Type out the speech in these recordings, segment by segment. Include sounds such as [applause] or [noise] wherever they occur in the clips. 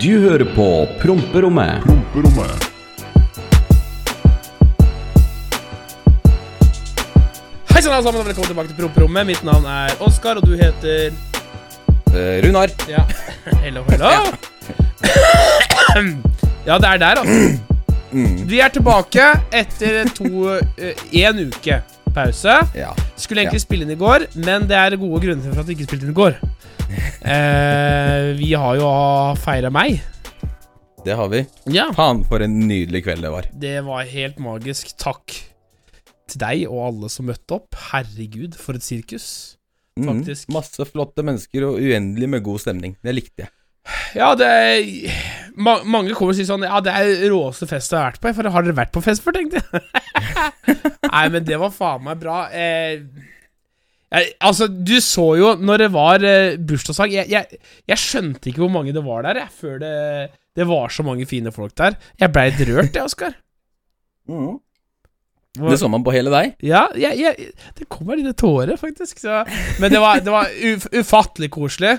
Du hører på Promperommet. Promperommet. Hei sann, alle sammen, og velkommen tilbake til Promperommet. Mitt navn er Oskar, og du heter Eh, Runar. Ja, [laughs] hello, hello. [coughs] Ja, det er der, altså. [clears throat] Vi er tilbake etter to Én uke pause. Ja. Skulle egentlig spille inn i går, men det er gode grunner for at vi ikke spilte inn i går. Eh, vi har jo feira meg. Det har vi. Ja. Faen, for en nydelig kveld det var. Det var helt magisk. Takk til deg og alle som møtte opp. Herregud, for et sirkus. Faktisk. Mm, Masse flotte mennesker og uendelig med god stemning. Det likte jeg. Ja, det er, ma Mange kommer og sier sånn Ja, det er råeste fest jeg har vært på. For har dere vært på fest før, tenkte jeg. [laughs] Nei, men det var faen meg bra. Eh, jeg, altså, du så jo når det var uh, bursdagssang jeg, jeg, jeg skjønte ikke hvor mange det var der, jeg, før det, det var så mange fine folk der. Jeg blei litt rørt, jeg, Oskar. [laughs] Det så man på hele deg. Ja, det kommer litt tårer, faktisk. Så. Men det var, det var uf, ufattelig koselig.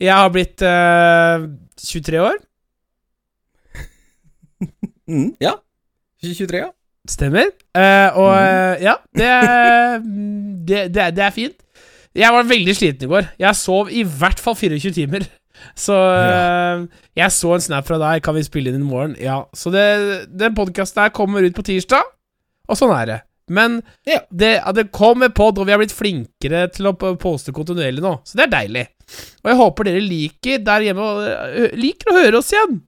Jeg har blitt uh, 23 år. Mm, Ja. 23, ja. Stemmer. Uh, og eh, ja, det, det, det, er- det er fint. Jeg var veldig sliten i går. Jeg sov i hvert fall 24 timer. Så eh, jeg så en snap fra deg. Kan vi spille inn i morgen? Ja. Så det, den podkasten her kommer ut på tirsdag, og sånn er det. Men Ja. det, det kommer pod, og vi har blitt flinkere til å poste kontinuerlig nå. Så det er deilig. Og jeg håper dere liker der hjemme liker å høre oss igjen.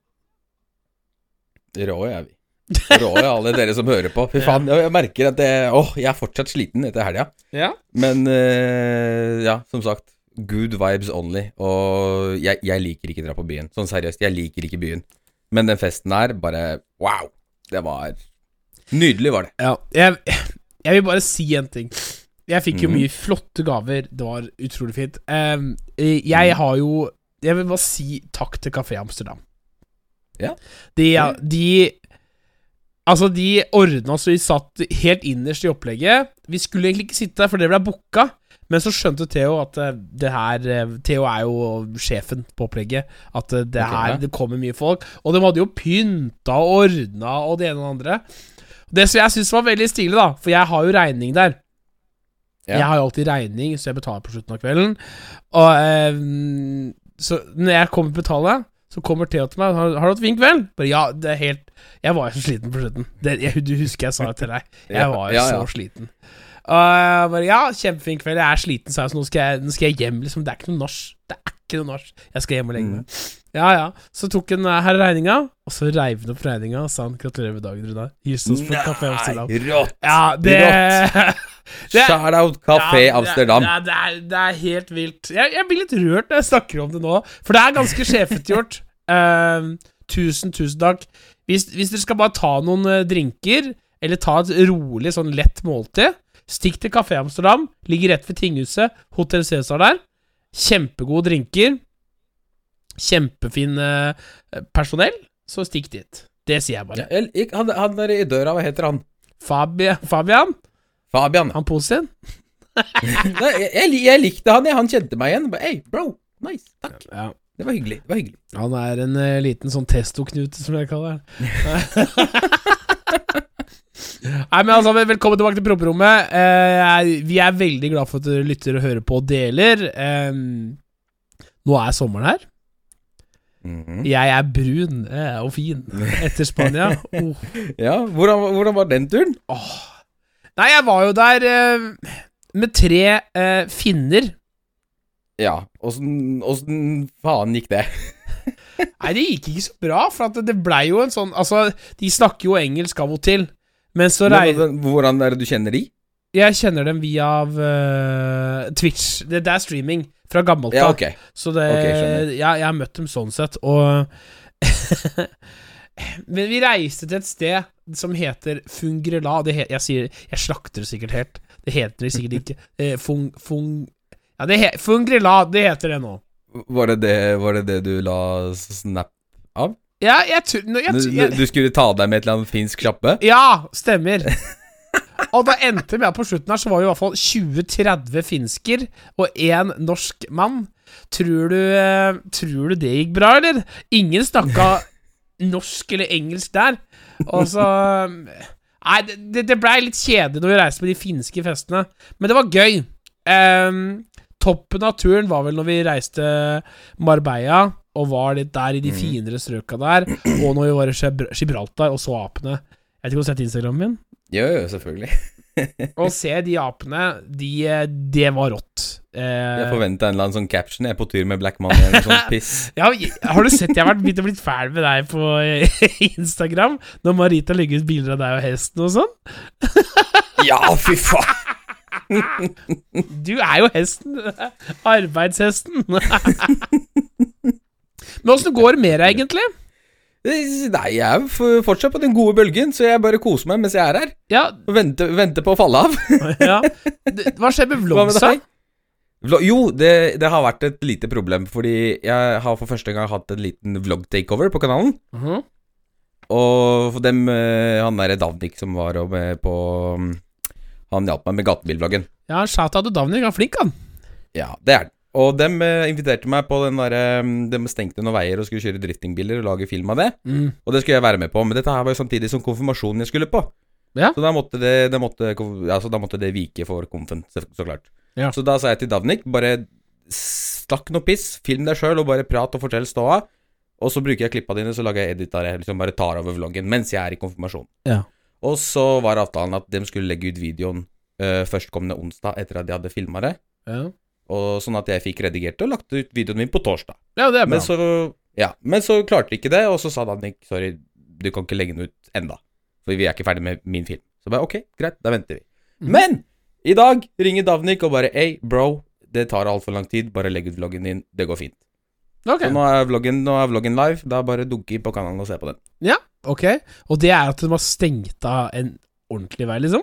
Rå er vi. [laughs] Er alle dere som hører på. Fy faen, jeg jeg merker at det, åh, jeg er fortsatt sliten etter helga. Ja. Men eh, ja, som sagt. Good vibes only. Og jeg, jeg liker ikke dra på byen. Sånn seriøst, jeg liker ikke byen. Men den festen her, bare wow. Det var Nydelig, var det. Ja, jeg, jeg vil bare si en ting. Jeg fikk jo Mhm. mye flotte gaver. Det var utrolig fint. Um, jeg har jo Jeg vil bare si takk til Kafé Amsterdam. Ja. De, de Altså, de ordna så vi satt helt innerst i opplegget. Vi skulle egentlig ikke sitte der, for det ble booka. Men så skjønte Theo at eh, det her eh, Theo er jo sjefen på opplegget. At eh, det Ok, her det kommer mye folk. Og de hadde jo pynta og ordna og det ene og det andre. Det som jeg syns var veldig stilig, da, for jeg har jo regning der. Ja. Jeg har jo alltid regning, så jeg betaler på slutten av kvelden. Og eh, Så når jeg kommer til å så kommer Theo til meg har, 'Har du hatt fin kveld?' Bare ja, det er helt Jeg var jo så sliten på slutten. Det, jeg, du husker jeg sa det til deg. Jeg var jo ja, så ja. sliten. Og jeg bare Ja, kjempefin kveld. Jeg er sliten, sa jeg, så nå skal jeg, nå skal jeg hjem, liksom. Det er ikke noe nach. Det er ikke noe nach. Jeg skal hjem og legge Mm. meg. Ja, ja. Så tok han eh, her regninga, og så reiv han opp regninga og sa han 'Gratulerer med dagen, Runar'. Hilsen oss på Kafé Amsterdam. rått! Ja, det, det [laughs] Shout out Kafé ja, Amsterdam. Det, det, er, det er helt vilt. Jeg, jeg blir litt rørt når jeg snakker om det nå, for det er ganske sjefete gjort. [laughs] Ehm, tusen, tusen takk. Hvis, hvis dere skal bare ta noen uh, drinker, eller ta et rolig, sånn lett måltid, stikk til Kafé Amsterdam. Ligger rett ved tinghuset. Hotell Cæsar der. Kjempegode drinker. Kjempefin uh, personell. Så stikk dit. Det sier jeg bare. Ja, jeg- han, han der i døra, hva heter han? Fabi, Fabian, Fabian. han posen? [laughs] Nei, jeg, jeg, jeg likte han, jeg. Han kjente meg igjen. Bare, Hey, bro. Nice. Takk. Ja. Det var hyggelig. Det var hyggelig. Han er en uh, liten sånn testoknute, som jeg kaller det. [laughs] Nei, men altså, Velkommen tilbake til Promperommet. Uh, vi er veldig glad for at dere lytter og hører på og deler. Eh, nå er sommeren her. Mhm. Jeg er brun eh, og fin etter Spania. [laughs] Oh. Ja, hvordan, hvordan var den turen? Nei, jeg var jo der eh, med tre eh, finner. Ja, åssen faen gikk det? [laughs] Nei, det gikk ikke så bra, for at det blei jo en sånn Altså, de snakker jo engelsk av og til, men så regner hvordan er det du kjenner de? Jeg kjenner dem via uh, Twitch. Det, det er streaming fra gammelt Ja, okay. ok. Så det Ok, skjønner. Jeg har møtt dem sånn sett, og [laughs] [laughs] Men vi reiste til et sted som heter Fungrela. Det he, jeg sier Jeg slakter det sikkert helt. Det heter det sikkert ikke. Eh, fung, fung Ja, det he, Fungrela, det heter det nå. Var det det, var det det du la snap av? Ja, jeg tror no, Du, du skulle ta deg med et eller annet finsk kjappe? Ja, stemmer. Og da endte vi på slutten her så var det i hvert fall 20-30 finsker og én norsk mann Tror du, eh, tror du det gikk bra, eller? Ingen snakka norsk eller engelsk der. Og så [laughs] Nei, det, det- blei litt kjedelig når vi reiste med de finske festene, men det var gøy. Um, toppen av turen var vel når vi reiste Marbella og var litt der i de Mhm. finere strøka der, og når vi var i Gibraltar og så apene. Jeg vet ikke om du har sett Instagramen min? Jo, jo, selvfølgelig. Å se de apene, de, eh, det var rått. Eh, Jeg forventa en eller annen sånn caption. Jeg er på tur med Black Man eller sånt [laughs] piss. ja, har du sett jeg har vært begynt å bli fæl med deg på eh, [laughs] Instagram? Når Marita legger ut bilder av deg og hesten og sånn? [laughs] Ja, fy faen! Du er jo hesten. Arbeidshesten. Men åssen går det med deg, egentlig? Nei, jeg er fortsatt på den gode bølgen, så jeg bare koser meg mens jeg er her. Ja, Og venter, venter på å falle av. [laughs] ja. Hva skjer med vlogsa? Jo, det, det har vært et lite problem, fordi jeg har for første gang hatt en liten vlog-takeover på kanalen. Mhm. Og for dem, eh, han derre Davnik som var med på mm, Han hjalp meg med gatebilvloggen. Ja, shout-out til Davnik. Han er flink, han. Ja, det er den. Og dem eh, inviterte meg på den derre De stengte noen veier og skulle kjøre driftingbiler og lage film av det. Mm. Og det skulle jeg være med på, men dette her var jo samtidig som konfirmasjonen jeg skulle på. Ja. Så da måtte det, det måtte, altså da måtte det vike for konfen, så, så klart. Ja. Så da sa jeg til Davnik, bare stakk noe piss, film deg sjøl og bare prat og fortell ståa. Og så bruker jeg klippa dine, så lager jeg edit av jeg liksom bare tar over vloggen mens jeg er i konfirmasjon. Ja. Og så var avtalen at de skulle legge ut videoen uh, førstkommende onsdag etter at de hadde filma det. Ja. Og sånn at jeg fikk redigert det og lagt ut videoen min på torsdag. ja, det er bra. Men så, ja, men så klarte de ikke det, og så sa Danik sorry, du kan ikke legge den ut enda. For vi er ikke ferdig med min film. Så bare ok, greit, da venter vi. Mm. Men i dag ringer Davnik og bare Hey, bro, det tar altfor lang tid, bare legg ut vloggen din, det går fint. Ok, Så nå er vloggen, nå er vloggen live, da bare dunke inn på kanalen og se på den. ja, ok. Og det er at den har stengt av en ordentlig vei, liksom?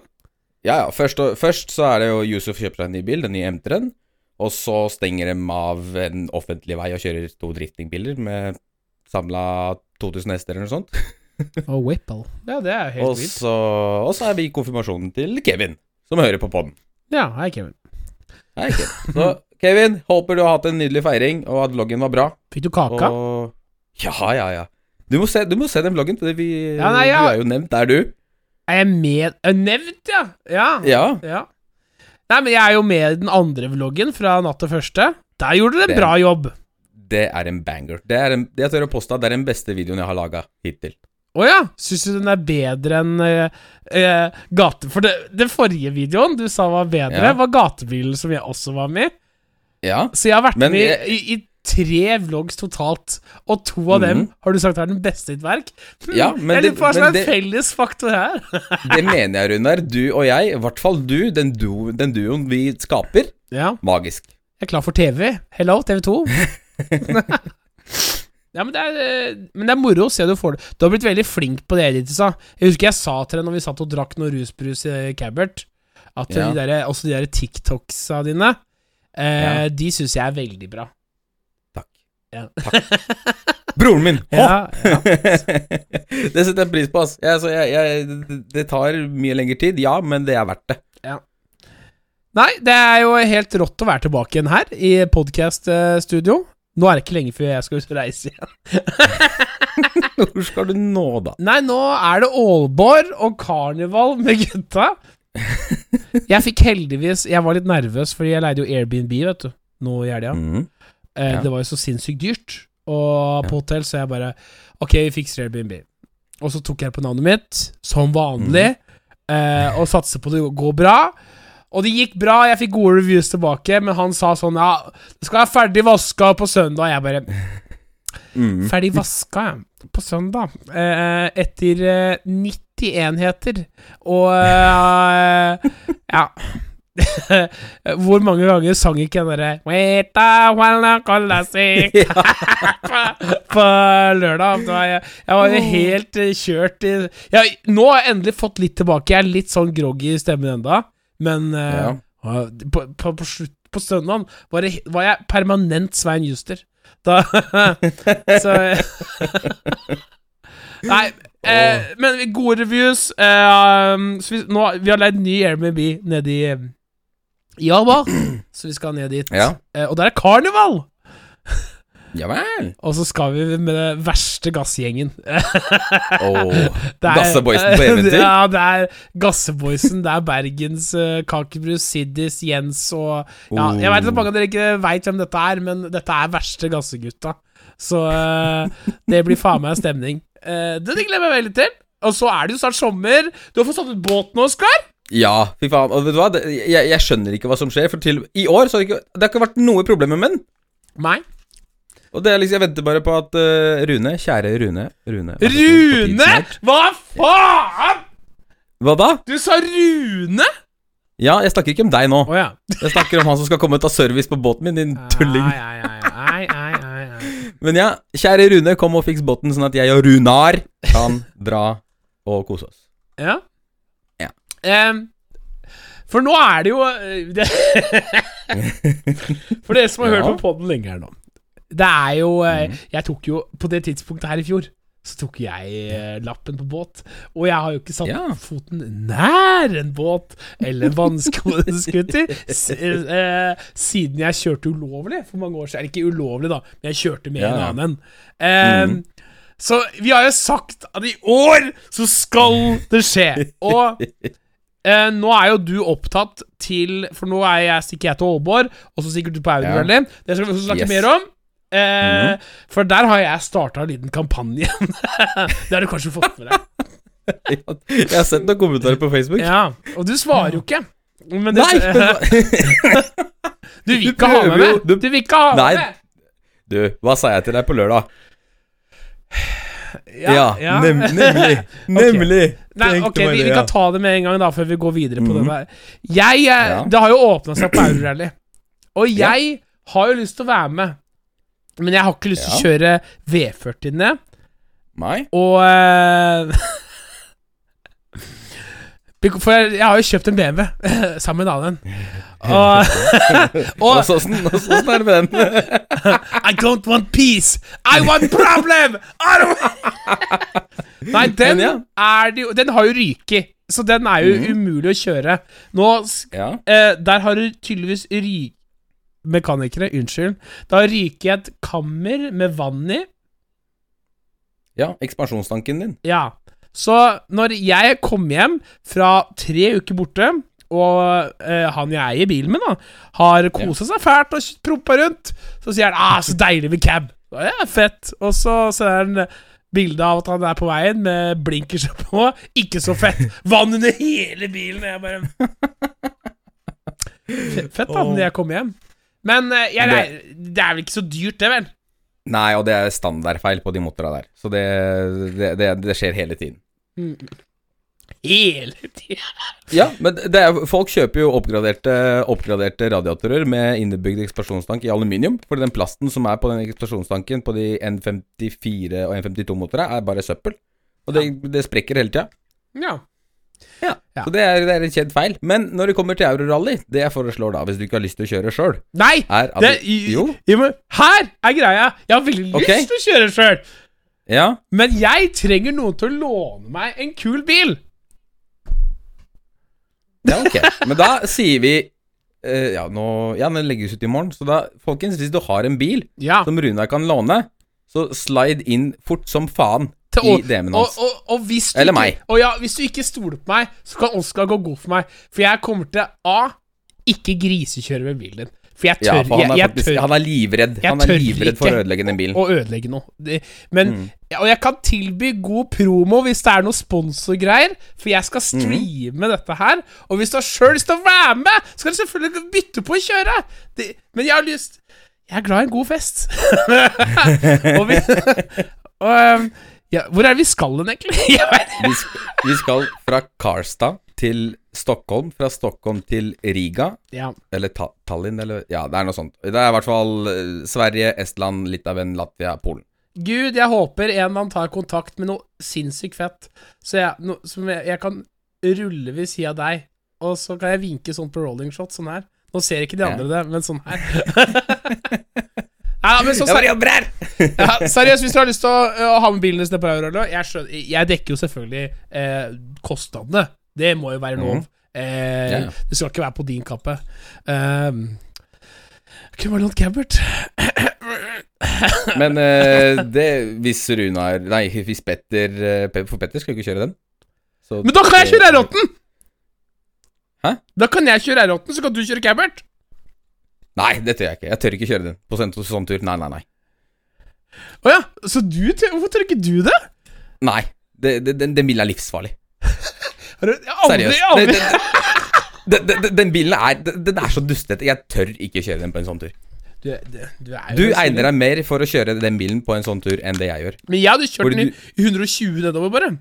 Ja, ja, først, og- først så er det jo Yusuf kjøper seg en ny bil, den nye M3-en. Og så stenger de av en offentlig vei og kjører to driftingbiler med samla 2000 hester eller noe sånt. [laughs] Og Whipple. Ja, det er helt vilt. og så er vi i konfirmasjonen til Kevin, som hører på poden. Ja, hei, Kevin. Hei, Kevin. Så Kevin, håper du har hatt en nydelig feiring, og at vloggen var bra. Fikk du kaka? Og Ja, ja, ja. Du må se, du må se den vloggen, for vi, Ja, nei, ja. du er jo nevnt der, du. Er jeg med er Nevnt, ja. ja. Ja. Ja. Nei, men jeg er jo med i den andre vloggen fra natt til første. Der gjorde dere en bra jobb. Det er en banger. Det er en, det jeg tør å påstå det er den beste videoen jeg har laga hittil. Å ja, syns du den er bedre enn uh, uh, gate... For det, den forrige videoen du sa var bedre, Ja. var gatebilen som jeg også var med i. Ja. Så jeg har vært Men med jeg- i, i tre vlogs totalt, og to av dem Mhm. har du sagt er den beste i ditt verk. Hmm, Ja, men jeg det- lurer på hva som er felles faktor her. [laughs] Det mener jeg, Runar. Du og jeg, i hvert fall du, den, du, den duoen vi skaper, ja, magisk. jeg er klar for TV. Hello, TV2. [laughs] ja, men det, er, eh, men det er moro å se du får det. Du har blitt veldig flink på det, Editisa. Jeg husker jeg sa til deg når vi satt og drakk noe rusbrus i Cabert, at Ja. de der, også de der TikToksa dine, eh, Ja. de syns jeg er veldig bra. Ja. Broren min! Ja, ja. [laughs] det setter jeg pris på, ass. Altså, jeg, jeg, det tar mye lengre tid, ja, men det er verdt det. Nei, det er jo helt rått å være tilbake igjen her i podkast-studio. Nå er det ikke lenge før jeg skal reise igjen. [laughs] Hvor skal du nå, da? Nei, nå er det Aalborg og karneval med gutta. [laughs] Jeg fikk heldigvis Jeg var litt nervøs, fordi jeg leide jo Airbnb, vet du, nå i helga. Mhm. Eh, Ja. Det var jo så sinnssykt dyrt og på Ja. hotell, så jeg bare Ok, vi fikser Airbnb. Og så tok jeg på navnet mitt, som vanlig, mm. eh, og satser på det går bra. Og det gikk bra, jeg fikk gode reviews tilbake, men han sa sånn Ja, det skal være ferdig vaska på søndag. Og jeg bare mm. Ferdig vaska. På søndag. Eh, etter eh, 90 enheter. Og eh, Ja. [laughs] Hvor mange ganger sang ikke den derre «Weta, wala, [laughs] på, lørdag? Jeg, jeg var jo helt eh, kjørt i jeg, Nå har jeg endelig fått litt tilbake. Jeg er litt sånn groggy i stemmen enda, men eh, Ja. på, på, på, slutt, på søndagen var, det, var jeg permanent Svein Juster. Da [laughs] Så Nei, eh, men gode reviews. Eh, um, så vi, nå, vi har leid ny Airbnb nede i, i Alba, så vi skal ned dit. Ja. Eh, og der er karneval! Ja vel. Og så skal vi med den verste gassgjengen. [laughs] Er- Gasseboysen på eventyr? [laughs] Ja, det er Gasseboysen. Det er Bergens uh, Kakebrus, Siddis, Jens og Ja, jeg vet at mange av dere ikke veit hvem dette er, men dette er verste gassegutta. Så uh, det blir faen meg stemning. Uh, det gleder jeg meg veldig til. Og så er det jo snart sommer. Du har fått satt ut båten, Oskar. Ja, fy faen. Og vet du hva, det, jeg, jeg skjønner ikke hva som skjer, for til i år så har det ikke, det har ikke vært noe problemer med den. Nei. Og det er liksom, jeg venter bare på at uh, Rune, kjære Rune Rune! Rune! Hva faen?! Hva da? Du sa Rune? Ja, jeg snakker ikke om deg nå. Oh, ja. Jeg snakker om han som skal komme og ta service på båten min, din tulling. Ai, ai, ai. Men ja, kjære Rune, kom og fiks båten, sånn at jeg og Runar kan dra og kose oss. Ja. Ja. For nå er det jo eh, det, [laughs] For dere som har hørt på podden lenge her nå. Det er jo eh, Mhm. Jeg tok jo På det tidspunktet her i fjor så tok jeg eh, lappen på båt. Og jeg har jo ikke satt Ja. foten nær en båt eller vannskuter [laughs] siden jeg kjørte ulovlig for mange år siden. Eller ikke ulovlig, da, men jeg kjørte med Ja, en annen. annen. mm. Så vi har jo sagt at i år så skal det skje. Og [laughs] eh, nå er jo du opptatt til For nå er jeg, stikker jeg til Aalborg, og så sikkert du på Eurorally. Det skal vi snakke Yes. mer om. Eh, For der har jeg starta en liten kampanje. [laughs] det har du kanskje fått med deg. [laughs] Jeg har sett noen kommentarer på Facebook. Ja, Og du svarer jo ikke. Men det, Nei! [laughs] Du vil ikke ha med meg. du- Du vil ikke ha med meg. du, hva sa jeg til deg på lørdag? Ja, ja. Nem, nemlig. [laughs] Nemlig. Nei, Tenkte ok, vi, vi kan ta det med en gang, da, før vi går videre på mm. den der. Jeg, eh, Ja. Det har jo åpna seg på Eurorally, og Ja. jeg har jo lyst til å være med. Men jeg har ikke lyst til å kjøre V40 ned, Nei? og eh, [laughs] For jeg, jeg har jo kjøpt en BMW [laughs] sammen med en annen. Og, [laughs] og Og sånn sånn er det med den. [laughs] I don't want peace. I want problem! I Nei, den er det jo Den har jo ryket, så den er jo mm. umulig å kjøre. Nå Ja. eh, Der har du tydeligvis ry... Mekanikere, unnskyld. Da har ryket et kammer med vann i. ja, ekspansjonstanken din. Ja. Så når jeg kom hjem fra tre uker borte, og eh, han jeg eier bilen med, da, har kosa seg fælt og prompa rundt, så sier han 'ah, så deilig med cab'. Det er fett. Og så ser han bilde av at han er på veien med blinkers [laughs] på. Ikke så fett. Vann under hele bilen. Jeg bare Fett da, når jeg kom hjem. Men eh, jeg, Det- det er vel ikke så dyrt, det, vel? Nei, og det er standardfeil på de motora der. Så det, det, det, det skjer hele tiden. Hele tida. Ja, men det er, folk kjøper jo oppgraderte, oppgraderte radiatorer med innebygd eksplosjonstank i aluminium. For den plasten som er på den eksplosjonstanken på de N54 og N52-motorene, er bare søppel. Og det, det sprekker hele tida. Ja. Ja. Så det er, det er en kjent feil. Men når det kommer til Eurorally, det jeg foreslår da, hvis du ikke har lyst til å kjøre sjøl, Nei! er at Det, i- Jo, her er greia. Jeg har veldig lyst til å kjøre sjøl, ja. men jeg trenger noen til å låne meg en kul bil. Ja, ok. Men da sier vi eh, Ja, nå Ja, den legges ut i morgen. Så da, folkens, hvis du har en bil Ja. som Runar kan låne, så slide inn fort som faen Til- i DM-en og, hans. og, og hvis du Eller ikke, meg. Og ja, hvis du ikke stoler på meg, så kan Oskar gå god for meg. For jeg kommer til A. Ikke grisekjøre med bilen din. For jeg tør, Ja, for han er, jeg, jeg faktisk, tør han er livredd. Han er livredd for å ødelegge den bilen. å ødelegge noe. Det, men, Mm. Og jeg kan tilby god promo hvis det er noe sponsorgreier, for jeg skal Mm. streame dette her. Og hvis du har sjøl å være med, så kan du selvfølgelig bytte på å kjøre. Det, men jeg har lyst Jeg er glad i en god fest. [laughs] og vi, og, um, ja, hvor er det vi skal hen, egentlig? [laughs] Vi skal fra Karstad til Stockholm, fra Stockholm til Riga. ja. Eller ta Tallinn, eller Ja, det er noe sånt. Det er i hvert fall eh, Sverige, Estland, Litauen, Latvia, Polen. Gud, jeg håper en man tar kontakt med noe sinnssykt fett, så jeg, no, som jeg, jeg kan rulle ved sida av deg, og så kan jeg vinke sånn på rolling shot, sånn her. Nå ser ikke de Ja. andre det, men sånn her. [laughs] Ja, men så, Jeg bare seri jobber [laughs] ja, seriøst, hvis du har lyst til å, å ha med bilen din på Eurolo jeg, jeg dekker jo selvfølgelig eh, kostnadene. Det må jo være lov. Eh, Mhm. Ja. Det skal ikke være på din kappe. Um, kunne vært noe Gabbert. Men eh, det hvis Runar Nei, hvis Petter eh, For Petter skal jo ikke kjøre den. Så Men da kan jeg kjøre R8-en! Hæ? Da kan jeg kjøre R8-en, så kan du kjøre Gabbert. Nei, det tør jeg ikke. Jeg tør ikke kjøre den på sånn, sånn tur. Nei, nei, nei. Å ja, så du Hvorfor tør ikke du det? Nei, det, det, den, den bilen er livsfarlig. Har du- jeg har aldri, Seriøst. Den, den, den, den bilen er Den, er så dustete. Jeg tør ikke kjøre den på en sånn tur. Du, du, du er Du egner deg mer for å kjøre den bilen på en sånn tur enn det jeg gjør. Men jeg hadde kjørt den i 120 nedover, bare.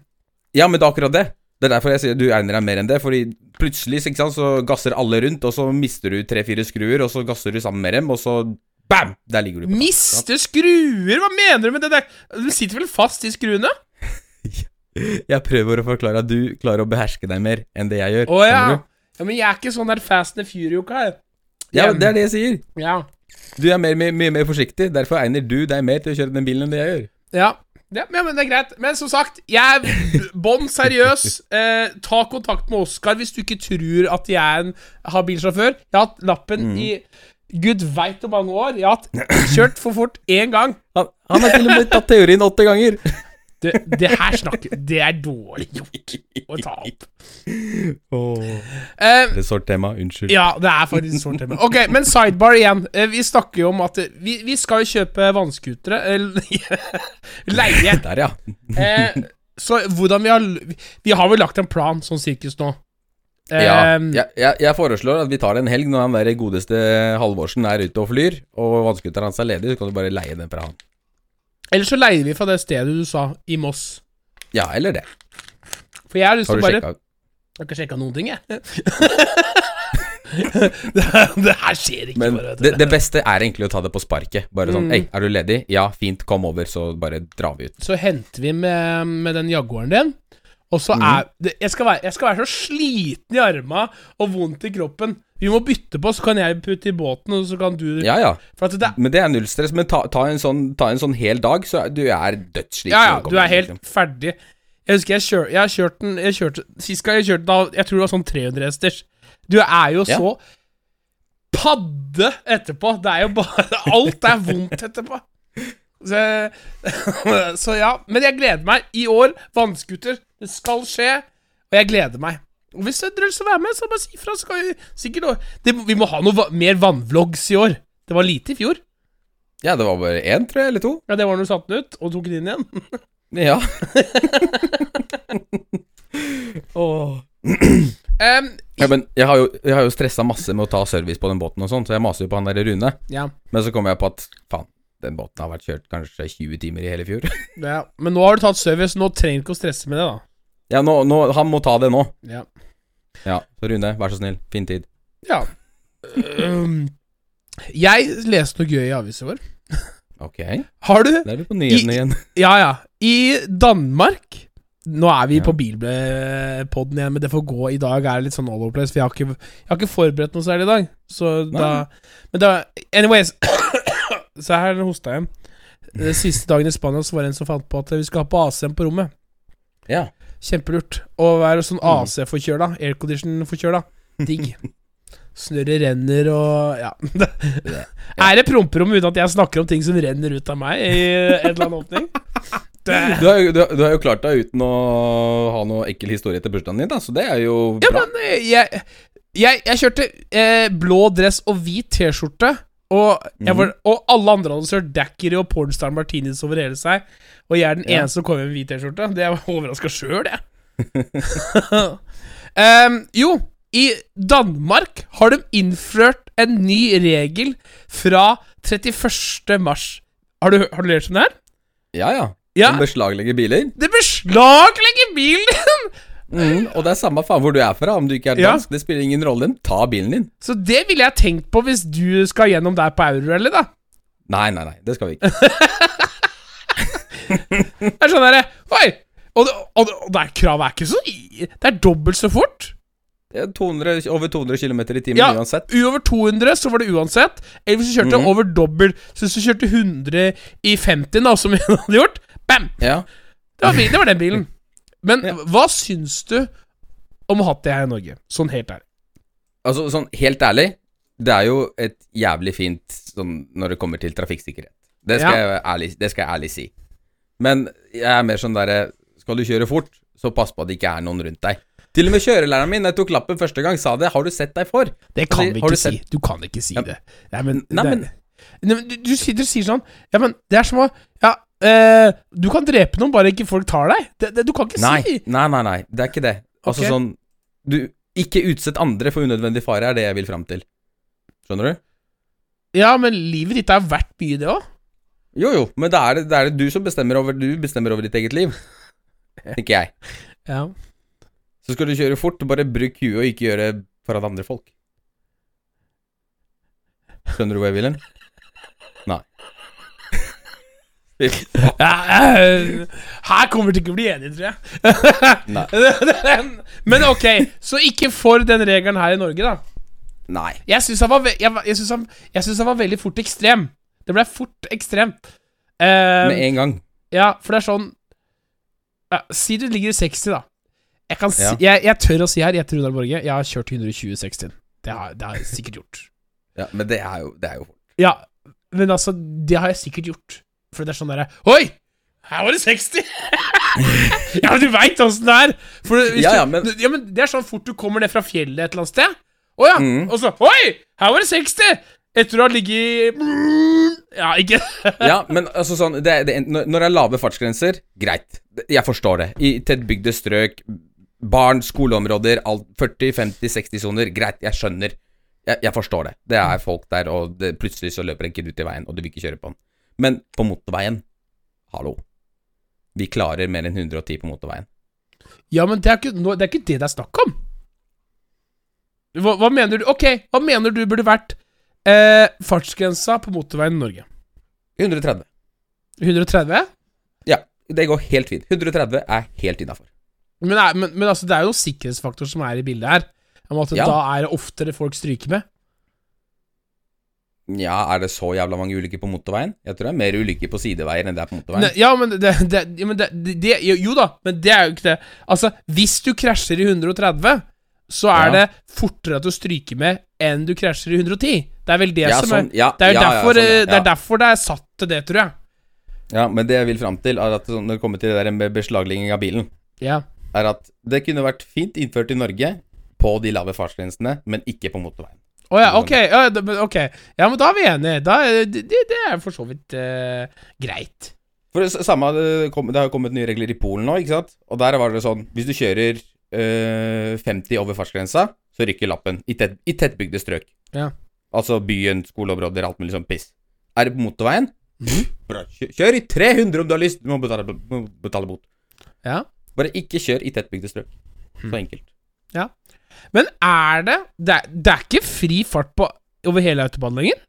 Ja, men det er akkurat det. Det er derfor jeg sier du egner deg mer enn det. Fordi plutselig ikke sant, så gasser alle rundt, og så mister du tre-fire skruer, og så gasser du sammen med dem, og så bam! Der ligger du på Miste skruer? Hva mener du med det der? Du sitter vel fast i skruene? [laughs] [laughs] Jeg prøver å forklare at du klarer å beherske deg mer enn det jeg gjør. Å ja. ja. Men jeg er ikke sånn der Fast and Fury-uka her. Ja, det er det jeg sier. Ja. Du er mer, mye, mer, mer forsiktig. Derfor egner du deg mer til å kjøre den bilen enn det jeg gjør. Ja. Ja, men det er greit. Men som sagt, jeg er bånn seriøs. [laughs] Eh, ta kontakt med Oskar hvis du ikke tror at jeg er en habil sjåfør. Jeg har hatt lappen i gud veit hvor mange år. Jeg har hatt kjørt for fort én gang. Han, han har til og med tatt teorien åtte ganger. [laughs] Det, det her snakker Det er dårlig gjort å ta opp. Eh, Det er sårt tema. Unnskyld. ja, det er faktisk et sånt tema. Ok, men sidebar igjen. Eh, Vi snakker jo om at eh, vi, vi skal jo kjøpe vannskutere. eh, [laughs] Leie. Der, ja. Uh, så hvordan vi har Vi har vel lagt en plan, sånn sirkus nå. Eh, ja. Jeg, jeg, jeg foreslår at vi tar det en helg når han der godeste Halvorsen er ute og flyr, og vannskuteren hans er ledig, så kan du bare leie den fra han. Eller så leier vi fra det stedet du sa, i Moss. Ja, eller det. For jeg har lyst til å bare sjekka Jeg har ikke sjekka noen ting, jeg. det, [laughs] det her skjer ikke, Men bare. det, det beste er egentlig å ta det på sparket. Bare sånn Mm. Hei, er du ledig? Ja, fint, kom over, så bare drar vi ut. Så henter vi med, med den Jaguaren din. Og så Mhm. er det, jeg, skal være, jeg skal være så sliten i arma og vondt i kroppen. Vi må bytte på, så kan jeg putte i båten, og så kan du Ja, ja. Det, Men det er null stress. Men ta, ta, en, sånn, ta en sånn hel dag, så du er dødssliten. Ja, ja, du er helt liksom. ferdig. Jeg husker jeg, kjør, jeg har kjørt den jeg kjørte, Sist gang jeg kjørte da, jeg tror det var sånn 300 hesters. Du er jo Ja. så padde etterpå. Det er jo bare [laughs] Alt er vondt etterpå. Så, [laughs] så ja. Men jeg gleder meg. I år, vannskuter. Det skal skje. Og jeg gleder meg. Og hvis dere har lyst til å være med, så bare si ifra. så Vi sikkert det, Vi må ha noe va- mer vannvlogs i år. Det var lite i fjor. Ja, det var bare én, tror jeg, eller to. Ja, Det var når du satte den ut og tok den inn igjen. [laughs] Ja. [laughs] Åh. um, Ja, men jeg har jo, jeg har jo stressa masse med å ta service på den båten og sånn, så jeg maser jo på han der Rune. ja. Men så kom jeg på at faen, den båten har vært kjørt kanskje 20 timer i hele fjor. Ja, men nå har du tatt service, nå trenger du ikke å stresse med det, da. Ja, nå, nå, han må ta det nå. Ja. Ja, så Rune, vær så snill, fin tid. ja. Um, jeg leste noe gøy i avisa vår. Ok, Har du? da er vi på nyhetene igjen. Ja, ja. I Danmark Nå er vi Ja. på Bilpodden igjen, men det får gå. I dag er det litt sånn all over place, for jeg har ikke, jeg har ikke forberedt noe særlig i dag. Så da Men da Anyways. [coughs] Så her hosta jeg. Den siste dagen i Spania så var det en som fant på at vi skal ha på AC-en på rommet. Ja. Kjempelurt. Å være sånn Mm. AC-forkjøla. Aircondition-forkjøla. Digg. [laughs] Snørret renner og Ja. [laughs] Er det promperom uten at jeg snakker om ting som renner ut av meg i en eller annen åpning? Du har, jo, du, har- jo klart deg uten å ha noe ekkel historie til bursdagen din, da, så det er jo ja, bra. men eh, jeg, jeg, jeg kjørte eh, blå dress og hvit T-skjorte. Og, var, og alle andre hadde sølt Dackery og pornstar martinis over hele seg. Og jeg er den Ja. eneste som kommer med en hvit T-skjorte. Det var overraska sjøl, jeg. um, [laughs] [laughs] jo, i Danmark har de innført en ny regel fra 31. mars. Har du, har du lært om det her? Ja, ja. Ja. De beslaglegger biler. Det beslaglegger bilen! Mm, og det er samme faen hvor du er fra, om du ikke er Ja. dansk. Det spiller ingen rolle. Ta bilen din. Så det ville jeg tenkt på hvis du skal gjennom der på Eurorally, da. Nei, nei, nei, det skal vi ikke. [laughs] Det er sånn derre Oi! Og, det, og, det, og det er, kravet er ikke så Det er dobbelt så fort. Det er 200, over 200 km i timen Ja, uansett. Over 200 så var det uansett. Eller hvis du kjørte Mhm. over dobbelt Så hvis du kjørte 100 i 50, da, som vi [laughs] hadde gjort, bam! Ja. Det var, det var den bilen. [laughs] Men Ja. hva syns du om hatt det her i Norge? Sånn helt ærlig. Altså, sånn helt ærlig, det er jo et jævlig fint sånn når det kommer til trafikksikkerhet. Det skal, Ja. jeg, ærlig, det skal jeg ærlig si. Men jeg er mer sånn derre Skal du kjøre fort, så pass på at det ikke er noen rundt deg. Til og med kjørelæreren min jeg tok lappen første gang, sa det. Har du sett deg for? Det kan Har vi ikke si. Du kan ikke si Ja. det. Nei, men, Nei, det, men- Nei, men du, du sitter og sier sånn Ja, men det er som å Ja, eh, du kan drepe noen, bare ikke folk tar deg. Det, det, du kan ikke Nei, si nei, nei, nei. Det er ikke det. Altså okay. sånn Du Ikke utsett andre for unødvendig fare, er det jeg vil fram til. Skjønner du? Ja, men livet ditt er verdt mye, det òg. Jo, jo, men da er det, det er det du som bestemmer over Du bestemmer over ditt eget liv. [laughs] Ikke jeg. Ja. Så skal du kjøre fort, bare bruk huet og ikke gjøre det foran andre folk. Skjønner du hvor jeg vil hen? Nei. Fy faen. Ja, eh, her kommer vi til ikke å bli enige, tror jeg. [laughs] Men ok, så ikke for den regelen her i Norge, da. Nei. Jeg syns han, jeg, jeg han, han var veldig fort ekstrem. Det ble fort ekstremt. Eh, Med en gang. ja, for det er sånn ja, Si du ligger i 60, da. Jeg, kan si, Ja. jeg, jeg tør å si her, etter Runar Borge, jeg har kjørt 120-60. Det, har- det har jeg sikkert gjort. Ja, men det er jo, det er jo fort. Ja, men altså, det har jeg sikkert gjort. For det er sånn derre Oi! Her var det 60! [laughs] ja, men du veit åssen det er. Hvis Ja, ja, du, men- ja, men det er sånn fort du kommer ned fra fjellet et eller annet sted. Å ja! Mm. Og så Oi! Her var det 60! Etter å ha ligget [laughs] Ja, ikke [laughs] Ja, men altså sånn det, det, når det er lave fartsgrenser, greit. Jeg forstår det. I tettbygde strøk, barn, skoleområder, alt 40, 50, 60 soner, greit, jeg skjønner. Jeg, jeg forstår det. Det er folk der, og det, plutselig så løper en kid ut i veien, og du vil ikke kjøre på den. Men på motorveien, hallo. Vi klarer mer enn 110 på motorveien. Ja, men det er ikke, det er ikke det det er snakk om. Hva, hva mener du Ok, hva mener du burde vært eh, fartsgrensa på motorveien i Norge? 130. 130? Ja, det går helt fint. 130 er helt innafor. Men, men, men altså, det er jo noen sikkerhetsfaktorer som er i bildet her. Om at Ja. Da er det oftere folk stryker med. Ja, er det så jævla mange ulykker på motorveien? Jeg tror det er mer ulykker på sideveier enn det er på motorveien. Ne, ja, men, det, det, ja, men det, det, jo, da, men det er jo ikke det. Altså, hvis du krasjer i 130, så er Ja. det fortere at du stryker med enn du krasjer i 110. Det er vel det Ja, som sånn, er ja, Det er jo ja, ja, derfor, sånn, ja, eh, det er derfor det er satt til det, tror jeg. Ja, men det jeg vil fram til, er at sånn, når det kommer til det der med beslaglegging av bilen, Ja. er at det kunne vært fint innført i Norge på de lave fartsgrensene, men ikke på motorveien. Å oh. Ja, okay, ok. ja, men da er vi enige. Da, er- det, det er for så vidt uh, greit. For det, samme, det, kom, det har jo kommet nye regler i Polen nå, ikke sant? Og der var det sånn, hvis du kjører uh, 50 over fartsgrensa, så rykker lappen i, tett, i tettbygde strøk. Ja. Altså byen, skoleområder, alt mulig sånn piss. Er det på motorveien? Mm. Bra. Kjør, i 300 om du har lyst, du må betale, må betale bot. Ja. Bare ikke kjør i tettbygde strøk. Mhm. Så enkelt. Men er det Det er, det er ikke fri fart på over hele autobanen lenger?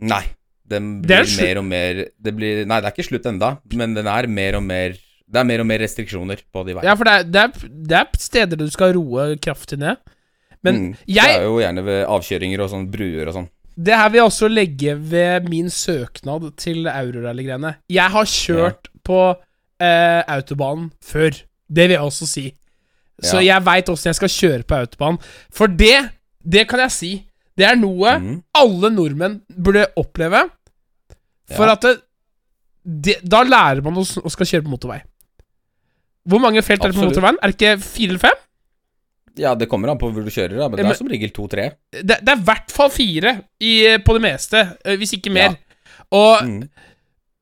Nei. Den Det blir slutt- mer og mer det blir, Nei, det er ikke slutt enda, men den er mer og mer Det er mer og mer restriksjoner på de veiene. Ja, for det er, det er, det er steder du skal roe kraftig ned. Men Mm. Det er jo gjerne ved avkjøringer og sånn bruer og sånn. Det her vil jeg også legge ved min søknad til Eurorally-greiene. Jeg har kjørt på eh, autobanen før. Det vil jeg også si. Så jeg veit åssen jeg skal kjøre på autobahn. For det, det kan jeg si. Det er noe mm. alle nordmenn burde oppleve. For Ja. at det, det, Da lærer man å, å skal kjøre på motorvei. Hvor mange felt er det på motorveien? Er det ikke fire eller fem? Ja, det kommer an på hvor du kjører, da, men men det er som regel to-tre. Det, det er i hvert fall fire i, på det meste, eh, hvis ikke mer. Ja. Og Mm.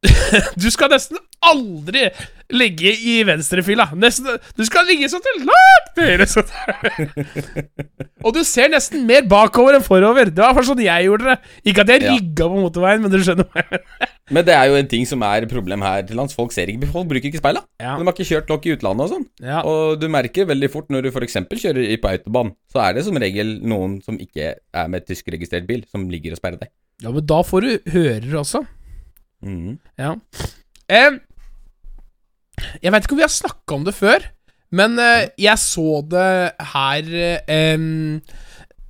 [laughs] Du skal nesten aldri ligge i venstrefila. Du skal ligge sånn til langt til høyre. Sånn. [laughs] Og du ser nesten mer bakover enn forover. Det var sånn jeg gjorde det. Ikke at jeg Ja. på motorveien, men du skjønner meg. [laughs] Men det er jo en ting som er problem her til lands. Folk ser ikke, folk bruker ikke speila. Ja. De har ikke kjørt nok i utlandet og sånn. Ja. Og du merker veldig fort når du f.eks. kjører på autobahn, så er det som regel noen som ikke er med tyskregistrert bil, som ligger og sperrer deg. ja, men da får du hører også. Mm. Ja. Em, jeg vet ikke om vi har snakka om det før, men eh, jeg så det her eh,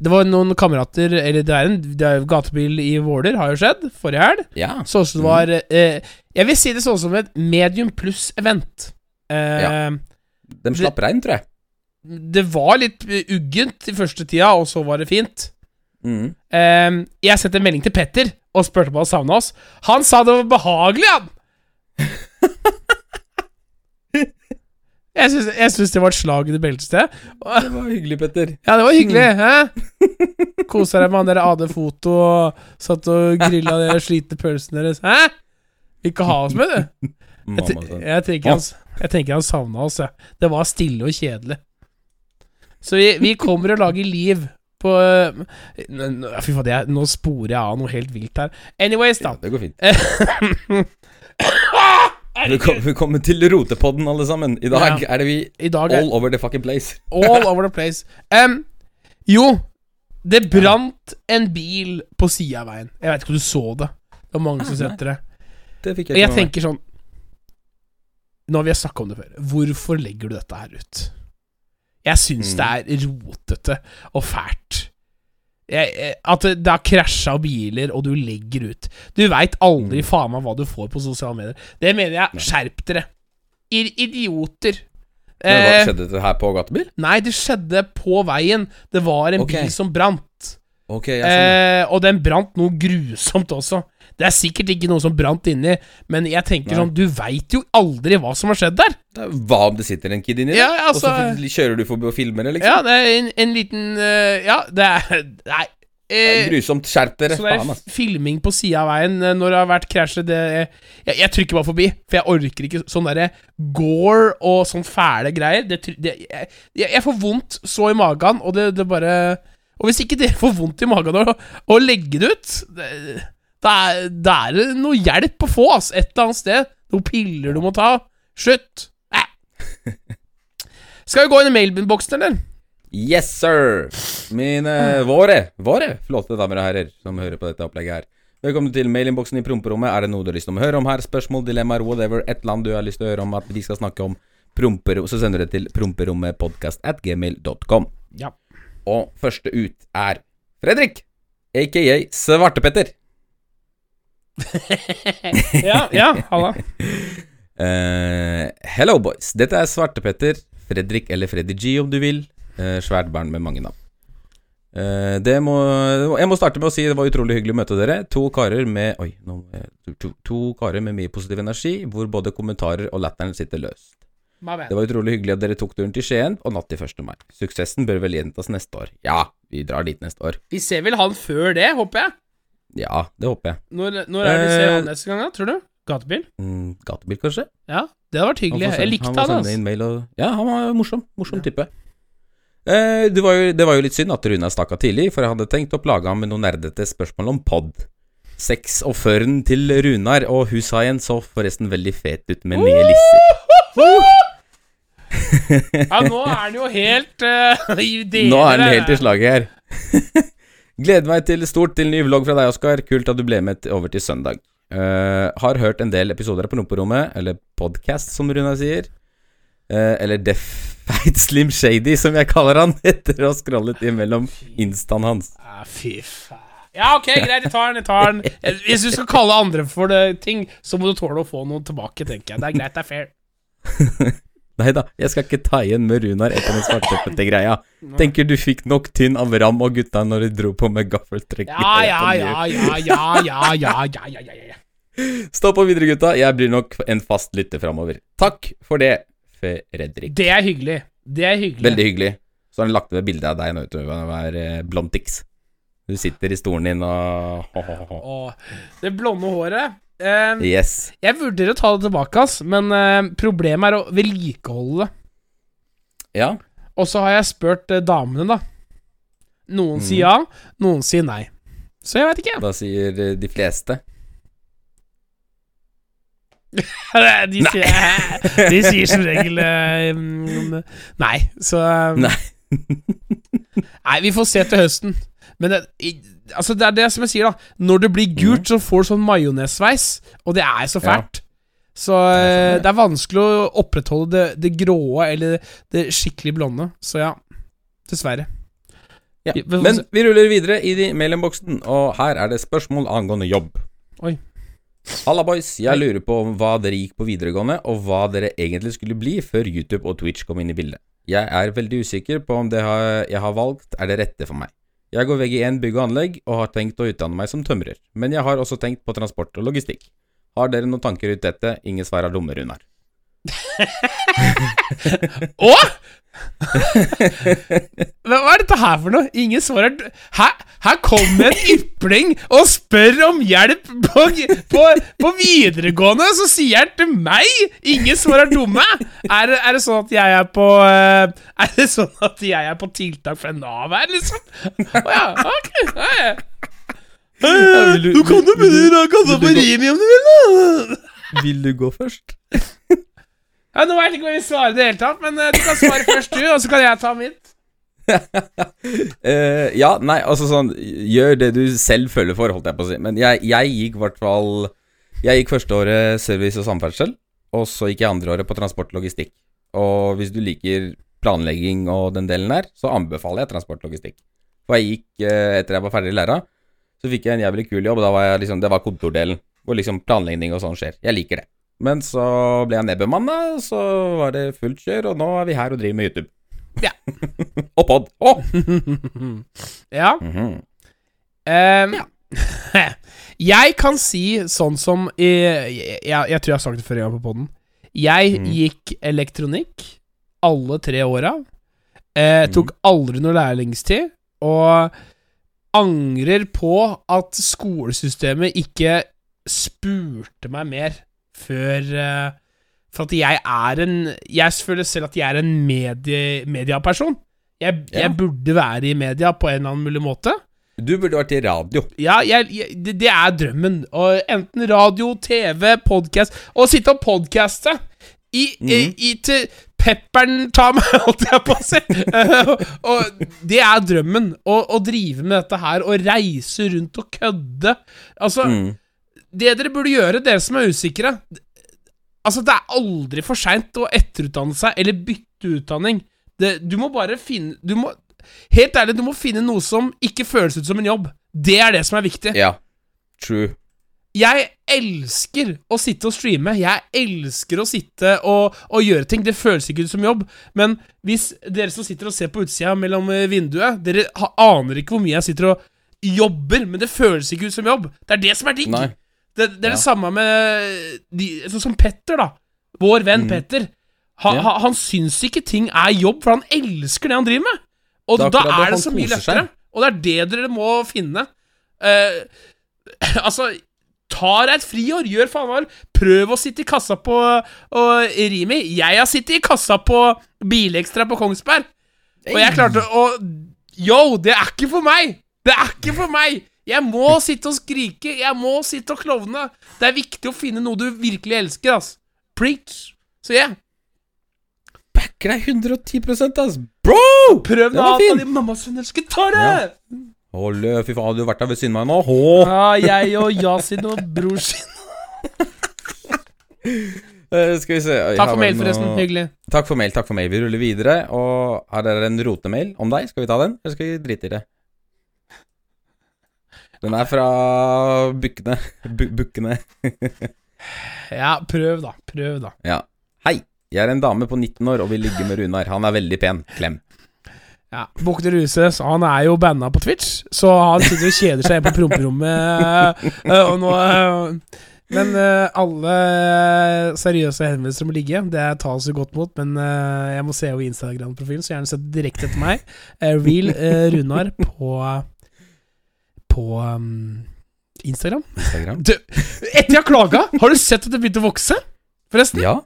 Det var noen kamerater Eller det er en det er gatebil i Våler, har jo skjedd, forrige helg. Ja. Så ut som det var eh, Jeg vil si det sånn som et medium pluss-event. Eh, Ja. De slapp regn, tror jeg. Det var litt eh, uggent i første tida, og så var det fint. Mm. Jeg sendte en melding til Petter og spurte om han savna oss. Han sa det var behagelig, han! [laughs] jeg syns, jeg syns det var et slag i det beltestedet. Det var hyggelig, Petter. Ja, det var hyggelig. Hæ? Kosa deg med han der AD Foto og satt og grilla de slitne pølsene deres. Hæ? Vil ikke ha oss med, du? Jeg, jeg tenker han, jeg tenker han savna oss, jeg. Det var stille og kjedelig. Så vi, vi kommer og lager liv på n- Fy faen, nå sporer jeg av noe helt vilt her. Anyways, da. Ja, det går fint. [laughs] Velkommen, til Rotepodden, alle sammen. I dag Ja. er det vi dag all over the fucking place. all [laughs] over the place. Um, jo, det brant en bil på sida av veien. Jeg vet ikke om du så det. Det var mange som Ah, som sendte det. Det fikk jeg ikke Og jeg tenker sånn Nå har vi snakka om det før. Hvorfor legger du dette her ut? Jeg syns Mm. det er rotete og fælt. At det, har krasja biler, og du legger ut. Du veit aldri Mm. faen meg hva du får på sosiale medier. Det mener jeg. Skjerp dere. Idioter. Men hva Eh, Skjedde det her på gatebil? nei, det skjedde på veien. Det var en okay. bil som brant. Ok, jeg. Eh, og den brant noe grusomt også. Det er sikkert ikke noe som brant inni, men jeg tenker Nei. sånn Du veit jo aldri hva som har skjedd der. Er- Hva om det sitter en kid inni der? Ja, altså- og så kjører du forbi og filmer det, liksom? Ja, det er en, en liten uh, Ja, det er [laughs] Nei. Det er Eh, grusomt. Skjerp dere. så det er filming på sida av veien eh, når det har vært krasjer, det jeg, jeg trykker bare forbi, for jeg orker ikke sånn derre gore og sånn fæle greier. Det, det, jeg, jeg får vondt så i magen, og det, det bare Og hvis ikke dere får vondt i magen av å, legge det ut, det, da er, det er noe hjelp å få, ass, et eller annet sted. Noen piller du må ta. Slutt. Nei. [laughs] Skal vi gå inn i mailboksen, eller? Yes, sir! Mine våre, våre flotte damer og herrer som hører på dette opplegget her. Velkommen til mailinnboksen i promperommet. Er det noe du har lyst til å høre om her? Spørsmål, dilemmaer, whatever. Et eller annet du har lyst til å høre om at vi skal snakke om promperom, så sender du det til promperommetpodkast at gmail.com. Ja. Og første ut er Fredrik, aka Svartepetter. [laughs] Ja, ja, halla. Uh, [laughs] hello, boys. Dette er Svartepetter. Fredrik eller Freddy G, om du vil. Uh, svært barn med mange navn. Uh, det må, jeg må starte med å si det var utrolig hyggelig å møte dere. To karer med Oi, to, to, to karer med mye positiv energi, hvor både kommentarer og latteren sitter løst. Det var utrolig hyggelig at dere tok turen til Skien og natt til 1. mai. Suksessen bør vel gjentas neste år. Ja, vi drar dit neste år. Vi ser vel han før det, håper jeg. Ja, det håper jeg. Når, når er det vi ser Eh, han neste gang, da? Tror du? Gatebil? Mm, gatebil, kanskje? Ja, det hadde vært hyggelig. Sende, Jeg likte han han, altså. mail og Ja, han var morsom. Morsom type. Eh, det, var jo, det var jo litt synd at Runa stakk av tidlig, for jeg hadde tenkt å plage ham med noen nerdete spørsmål om pod. Sex og føren til Runar og Hushaien så forresten veldig fet ut med nye lisser. [laughs] Ja, nå er han jo helt [laughs] uh. Nå er den helt i slaget her. [laughs] Gleder meg til stort til ny vlogg fra deg, Oskar. Kult at du ble med over til søndag. Uh, har hørt en del episoder på Promperommet, eller podcast, som Runa sier. Uh, eller Defeit Slim Shady, som jeg kaller han, etter å ha scrollet imellom instaen hans. Ja, fy faen. Ja, ok, greit, jeg tar den. jeg tar den Hvis du skal kalle andre for det, ting, så må du tåle å få noe tilbake, tenker jeg. Det er greit, det er fair. Nei da, jeg skal ikke ta igjen med Runar etter den svartepetter-greia. Tenker du fikk nok tynn av Ram og gutta når de dro på med gaffeltrekk. Ja, ja, ja, ja, ja, ja, ja, ja, ja, ja, ja. Stå på videre, gutta. Jeg blir nok en fast lytter framover. Takk for det, Fredrik. Det er hyggelig. Det er hyggelig. Veldig hyggelig. Så har han lagt ved bilde av deg nå, vet du. være er eh, blondtix. Du sitter i stolen din og Åh, det blonde håret eh, Yes. Jeg vurderer å ta det tilbake, ass, men uh, problemet er å vedlikeholde det. Ja. Og så har jeg spurt uh, damene, da. Noen mm. sier ja, noen sier nei. Så jeg veit ikke. Da sier eh, de fleste [laughs] De sier, [laughs] de sier som regel mm, nei, så um, Nei. Nei, vi får se til høsten. Men det, altså det er det som jeg sier, da. Når det blir gult, så får du sånn majonessveis, og det er så fælt. Ja. Så eh, det er vanskelig å opprettholde det, det gråe eller det skikkelig blonde. Så ja, dessverre. Ja. Men vi ruller videre i de mailinnboksen, og her er det spørsmål angående jobb. Oi. Halla, boys. Jeg lurer på hva dere gikk på videregående, og hva dere egentlig skulle bli før YouTube og Twitch kom inn i bildet. Jeg er veldig usikker på om det jeg har valgt er det rette for meg. Jeg går VG1 bygg og anlegg, og har tenkt å utdanne meg som tømrer. Men jeg har også tenkt på transport og logistikk. Har dere noen tanker ut dette? Ingen svar er dumme, Runar. [laughs] Å?! Hva er dette her for noe? Ingen svar er d- Her, kommer en ypling og spør om hjelp på, på, på videregående, så sier han til meg Ingen svar er dumme! Er, er det sånn at jeg er på eh, Er det sånn at jeg er på tiltak fra Nav her, liksom? Å ja, ok. Ja, ja. du- kan jo begynne å kalle på Rimi om du vil, da! Vil du gå først? Ja, Nå vet jeg ikke hva jeg vil svare i det hele tatt, men eh, du kan svare først, du, og så kan jeg ta mitt. uh, [laughs] ja, nei, altså sånn Gjør det du selv føler for, holdt jeg på å si. Men jeg, jeg gikk i hvert fall Jeg gikk førsteåret service og samferdsel, og så gikk jeg andreåret på transport og logistikk. Og hvis du liker planlegging og den delen der, så anbefaler jeg transport og logistikk. For jeg gikk, uh, etter jeg var ferdig i læra, så fikk jeg en jævlig kul jobb, og da var jeg liksom Det var kontordelen, hvor liksom planlegging og sånn skjer. Jeg liker det. Men så ble jeg nedbemanna, så var det fullt kjør, og nå er vi her og driver med YouTube. Ja. [laughs] og pod. Å! [laughs] Ja. Mhm. Ehm, [laughs] jeg kan si sånn som i, jeg, jeg tror jeg har sagt det før en gang på poden. Jeg Mm. gikk elektronikk alle tre åra. Eh, tok aldri noe lærlingstid. Og angrer på at skolesystemet ikke spurte meg mer før eh, For at jeg er en Jeg føler selv at jeg er en medie, mediaperson. Jeg, Ja. jeg burde være i media på en eller annen mulig måte. Du burde vært i radio. Ja, jeg, jeg, det, det er drømmen. Og enten radio, TV, podkast Å sitte og podcaste i, i, i til pepperen tar meg, [laughs] holdt jeg på å si. Eh, og det er drømmen. Å drive med dette her, og reise rundt og kødde. Altså, Mm. Det dere burde gjøre, dere som er usikre Altså, det er aldri for seint å etterutdanne seg eller bytte utdanning. Det, du må bare finne Du må Helt ærlig, du må finne noe som ikke føles ut som en jobb. Det er det som er viktig. Ja. True. Jeg elsker å sitte og streame. Jeg elsker å sitte og, og gjøre ting. Det føles ikke ut som jobb. Men hvis dere som sitter og ser på utsida mellom eh, vinduet Dere aner ikke hvor mye jeg sitter og jobber, men det føles ikke ut som jobb. Det er det som er digg. Nei. Det, det er det samme med de, Sånn som Petter, da. Vår venn Mm. Petter. Ha, ha, han syns ikke ting er jobb, for han elsker det han driver med. Og da det, er det så mye lettere. Og det er det dere må finne. Uh, [clears throat] altså Ta deg et friår, gjør faen vel. Prøv å sitte i kassa på og, Rimi. Jeg har sittet i kassa på Bilekstra på Kongsberg, og jeg klarte å Yo, det er ikke for meg! Det er ikke for meg! Jeg må sitte og skrike, jeg må sitte og klovne. Det er viktig å finne noe du virkelig elsker, ass. Preach. Så yeah. Backer deg 110% ass. Bro! Prøv noe annet av de mammasønnerske tårer! Å, lø, fy faen, du har vært der ved siden av meg nå. Åh. Ja, jeg og Yasin og bror sin. [laughs] Eh, skal vi se Takk for mail, forresten. noe- Hyggelig. Takk for mail, takk for mail. Vi ruller videre. Og her er det en rotemail om deg. Skal vi ta den, eller skal vi drite i det? Den er fra Bukkene. Bu Bukkene. [laughs] Ja, prøv, da. Prøv, da. Ja. Hei. Jeg er en dame på 19 år og vil ligge med Runar. Han er veldig pen. Klem. Ja, Bukter Ruses han er jo banna på Twitch, så han sitter og kjeder seg på promperommet. eh, og nå eh, Men eh, alle seriøse henvendelser må ligge. Det tas jo godt mot, men eh, jeg må se jo Instagram-profilen, så gjerne sett direkte etter meg. Eh, Real eh, Runar på På um, Instagram. Instagram. Du, etter jeg har klaga, har du sett at det begynte å vokse? Forresten. Ja.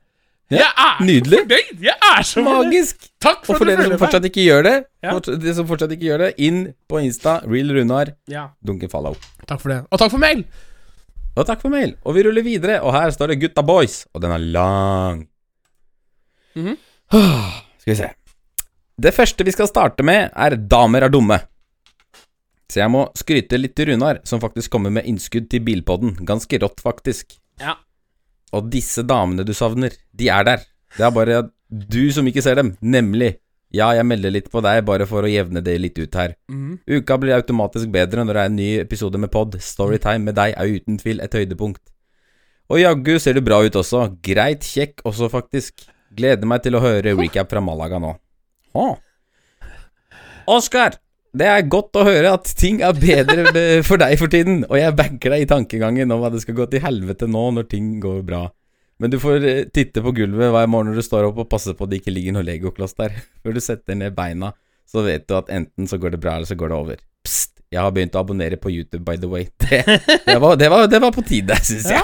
jeg er nydelig. fornøyd! Jeg er så! Magisk. Takk Og for, for at du dere som fortsatt ikke gjør det, Ja. fortsatt, de som fortsatt ikke gjør det, inn på Insta, real Runar, Ja, dunke follow. takk for det. Og takk for mail. Og takk for mail. Og vi ruller videre, og her står det Gutta Boys, og den er lang. Mhm. Skal vi se. Det første vi skal starte med, er Damer er dumme. Så jeg må skryte litt til Runar, som faktisk kommer med innskudd til Bilpodden. Ganske rått, faktisk. Ja. Og disse damene du savner, de er der. Det er bare du som ikke ser dem, nemlig. Ja, jeg melder litt på deg bare for å jevne det litt ut her. Mhm. Uka blir automatisk bedre når det er en ny episode med pod. Storytime med deg er uten tvil et høydepunkt. Og jaggu ser du bra ut også. Greit kjekk også, faktisk. Gleder meg til å høre recap fra Malaga nå. Å. Oskar, Det er godt å høre at ting er bedre [laughs] for deg for tiden, og jeg backer deg i tankegangen om at det skal gå til helvete nå når ting går bra. Men du får eh, titte på gulvet hver morgen når du står opp og passe på at det ikke ligger noe legokloss der. [laughs] Før du setter ned beina, så vet du at enten så går det bra, eller så går det over. Psst, jeg har begynt å abonnere på YouTube, by the way. [laughs] Det, det, var, det, var, det var på tide, syns jeg.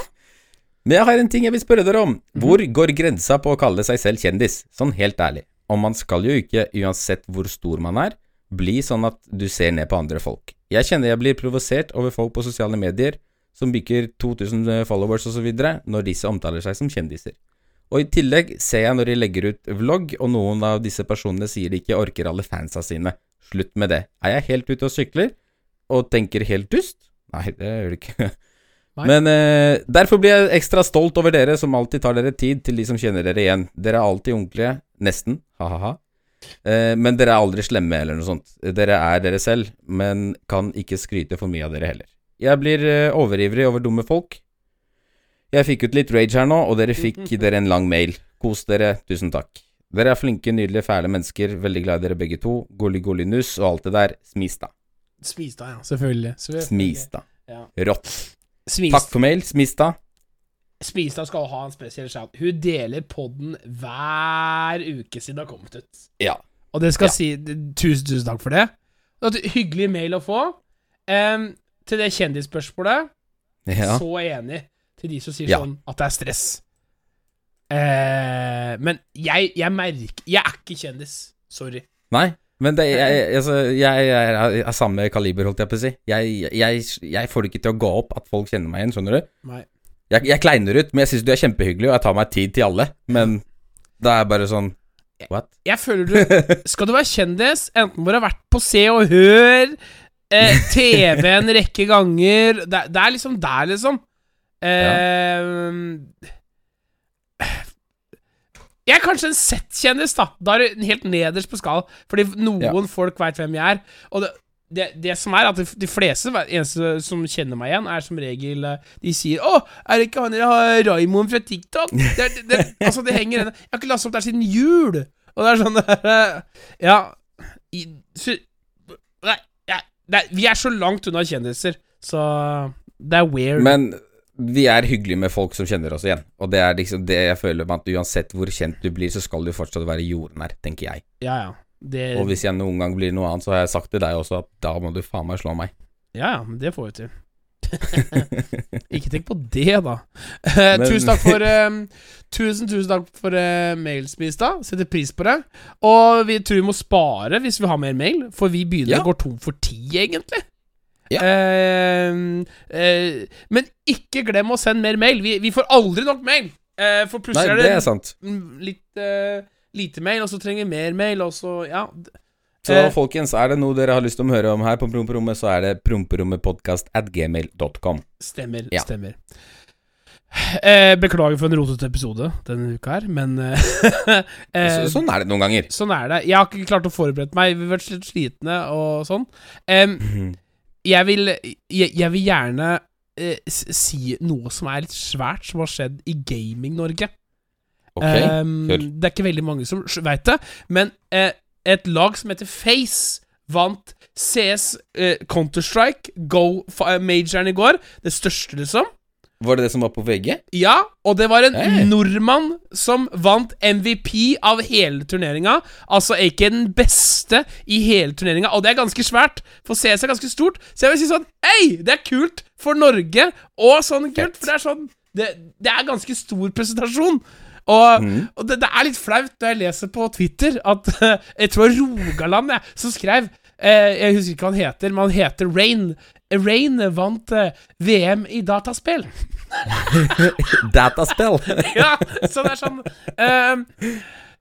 Men jeg har en ting jeg vil spørre dere om. Hvor går grensa på å kalle seg selv kjendis? Sånn helt ærlig. Og man skal jo ikke, uansett hvor stor man er, bli sånn at du ser ned på andre folk. Jeg kjenner jeg blir provosert over folk på sosiale medier som bikker 2000 followers osv. når disse omtaler seg som kjendiser. Og i tillegg ser jeg når de legger ut vlogg, og noen av disse personene sier de ikke orker alle fansa sine. Slutt med det. Er jeg helt ute og sykler og tenker helt dust? Nei, det gjør du ikke. Nei. Men eh, derfor blir jeg ekstra stolt over dere som alltid tar dere tid til de som kjenner dere igjen. Dere er alltid ordentlige. Nesten. Ha-ha-ha. Eh, men dere er aldri slemme eller noe sånt. Dere er dere selv, men kan ikke skryte for mye av dere heller. Jeg blir eh, overivrig over dumme folk. Jeg fikk ut litt rage her nå, og dere fikk [laughs] dere en lang mail. Kos dere. Tusen takk. Dere er flinke, nydelige, fæle mennesker. Veldig glad i dere begge to. Golli-golli-nuss og alt det der. Smista. Smista, ja. Selvfølgelig. Selvfølgelig. Smista. Ja. Rått. Smis, Takk for mail, Smista. Smistad skal ha en spesiell shout. Hun deler podden hver uke siden det har kommet ut. Ja. Og det skal Ja. si tusen, tusen takk for det. Det hyggelig mail å få. Um, til det kjendisspørsmålet, ja. så enig til de som sier Ja. sånn at det er stress. Uh, men jeg, jeg merker Jeg er ikke kjendis. Sorry. Nei, men det, jeg, altså, jeg, jeg er samme kaliber, holdt jeg på å si. Jeg får det ikke til å gå opp at folk kjenner meg igjen, skjønner du? Nei. Jeg, jeg kleiner ut, men jeg syns du er kjempehyggelig, og jeg tar meg tid til alle. Men da er jeg bare sånn What? Jeg føler du Skal du være kjendis, enten må du ha vært på Se og Hør, eh, TV en rekke ganger Det, det er liksom der, liksom. Eh, Jeg er kanskje en sett-kjendis, da. Da er du helt nederst på skala. Fordi noen Ja. folk veit hvem jeg er. Og det, det, det som er, at de, fleste eneste som kjenner meg igjen, er som regel eh, De sier 'Å, er det ikke han der har Raymond fra TikTok?' Det, det, det, [laughs] altså, det henger igjen. Jeg har ikke lastet opp der siden jul. Og det er sånn der eh, Ja i, så, Nei, nei, vi er så langt unna kjendiser, så det er weird. Men vi er hyggelige med folk som kjenner oss igjen. Og det er liksom det jeg føler med at uansett hvor kjent du blir, så skal du fortsatt være jordnær, tenker jeg. ja, ja. Det, Og hvis jeg noen gang blir noe annet, så har jeg sagt til deg også at da må du faen meg slå meg. Ja, ja, det får vi til. [laughs] ikke tenk på det, da. Eh, Men- tusen takk for eh, Tusen, tusen takk for uh, mailspis, da. Setter pris på det. Og vi tror vi må spare hvis vi har mer mail, for vi begynner Ja. å gå tom for tid, egentlig. Ja. Uh, uh, men ikke glem å sende mer mail. Vi, vi får aldri nok mail. Uh, for plutselig er det det, er sant. litt eh, lite mail, og så trenger vi mer mail, og så Ja. Så Eh, folkens, er det noe dere har lyst til å høre om her på Promperommet, så er det promperommetpodkastatgmail.com. at gmail.com. Stemmer. Ja. Stemmer. Eh, beklager for en rotete episode denne uka her, men eh, [laughs] eh, Så, sånn er det noen ganger. Sånn er det. Jeg har ikke klart å forberede meg. Vi har vært litt slitne og sånn. Em, jeg, vil, jeg, jeg vil gjerne eh, si noe som er litt svært, som har skjedd i Gaming-Norge. Ok, um, det er ikke veldig mange som veit det, men eh, et lag som heter Face, vant CS eh, Counter-Strike, Go-majoren i går. Det største, liksom. Var det det som var på VG? Ja, og det var en Hey. nordmann som vant MVP av hele turneringa. Altså ikke den beste i hele turneringa, og det er ganske svært, for CS er ganske stort. Så jeg vil si sånn Hei, det er kult for Norge, og sånn kult, for det er sånn Det, det er ganske stor presentasjon. Og, mm. og det, det er litt flaut når jeg leser på Twitter at [laughs] Jeg tror Rogaland jeg, som skrev eh, Jeg husker ikke hva han heter, men han heter Rain. Rain vant eh, VM i dataspill. [laughs] Dataspill. [laughs] ja, så det er sånn eh,